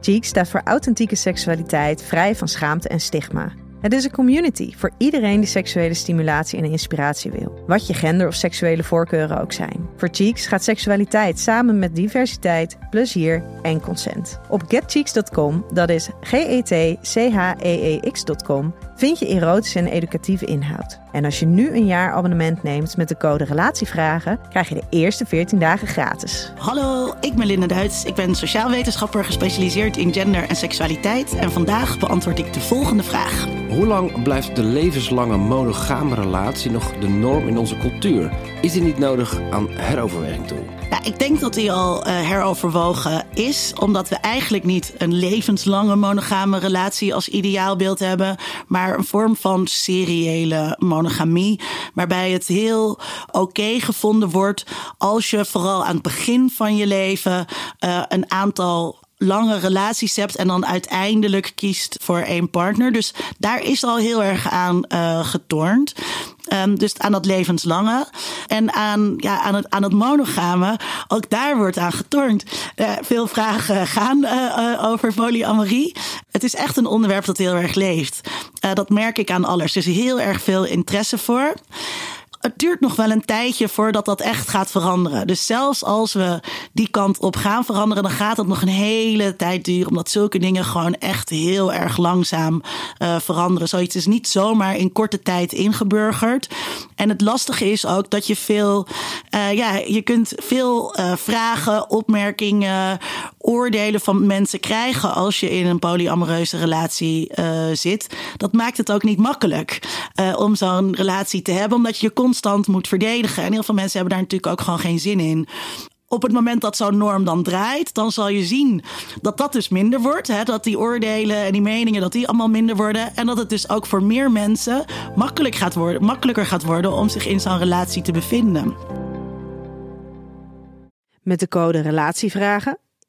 Cheeks staat voor authentieke seksualiteit, vrij van schaamte en stigma. Het is een community voor iedereen die seksuele stimulatie en inspiratie wil. Wat je gender of seksuele voorkeuren ook zijn. Voor Cheeks gaat seksualiteit samen met diversiteit, plezier en consent. Op getcheeks.com, dat is G-E-T-C-H-E-E-X.com, vind je erotische en educatieve inhoud. En als je nu een jaar abonnement neemt met de code Relatievragen, krijg je de eerste 14 dagen gratis. Hallo, ik ben Linda Duits. Ik ben sociaal wetenschapper gespecialiseerd in gender en seksualiteit. En vandaag beantwoord ik de volgende vraag. Hoe lang blijft de levenslange monogame relatie nog de norm in onze cultuur? Is die niet nodig aan heroverweging toe? Ja, ik denk dat die al uh, heroverwogen is, omdat we eigenlijk niet een levenslange monogame relatie als ideaalbeeld hebben, maar een vorm van seriële monogamie, waarbij het heel oké gevonden wordt als je vooral aan het begin van je leven uh, een aantal lange relaties hebt en dan uiteindelijk kiest voor één partner. Dus daar is al heel erg aan uh, getornd. Um, dus aan dat levenslange. En aan, ja, aan, het, aan het monogame, ook daar wordt aan getornd. Uh, veel vragen gaan uh, over polyamorie. Het is echt een onderwerp dat heel erg leeft. Dat merk ik aan alles. Er is heel erg veel interesse voor het duurt nog wel een tijdje voordat dat echt gaat veranderen. Dus zelfs als we die kant op gaan veranderen, dan gaat het nog een hele tijd duren. Omdat zulke dingen gewoon echt heel erg langzaam uh, veranderen. Zoiets is niet zomaar in korte tijd ingeburgerd. En het lastige is ook dat je veel, uh, ja, je kunt veel uh, vragen, opmerkingen, oordelen van mensen krijgen als je in een polyamoreuze relatie zit. Dat maakt het ook niet makkelijk om zo'n relatie te hebben, omdat je je constant moet verdedigen. En heel veel mensen hebben daar natuurlijk ook gewoon geen zin in op het moment dat zo'n norm dan draait, dan zal je zien dat dat dus minder wordt. Hè? Dat die oordelen en die meningen, dat die allemaal minder worden. En dat het dus ook voor meer mensen makkelijk gaat worden, makkelijker gaat worden om zich in zo'n relatie te bevinden. Met de code Relatievragen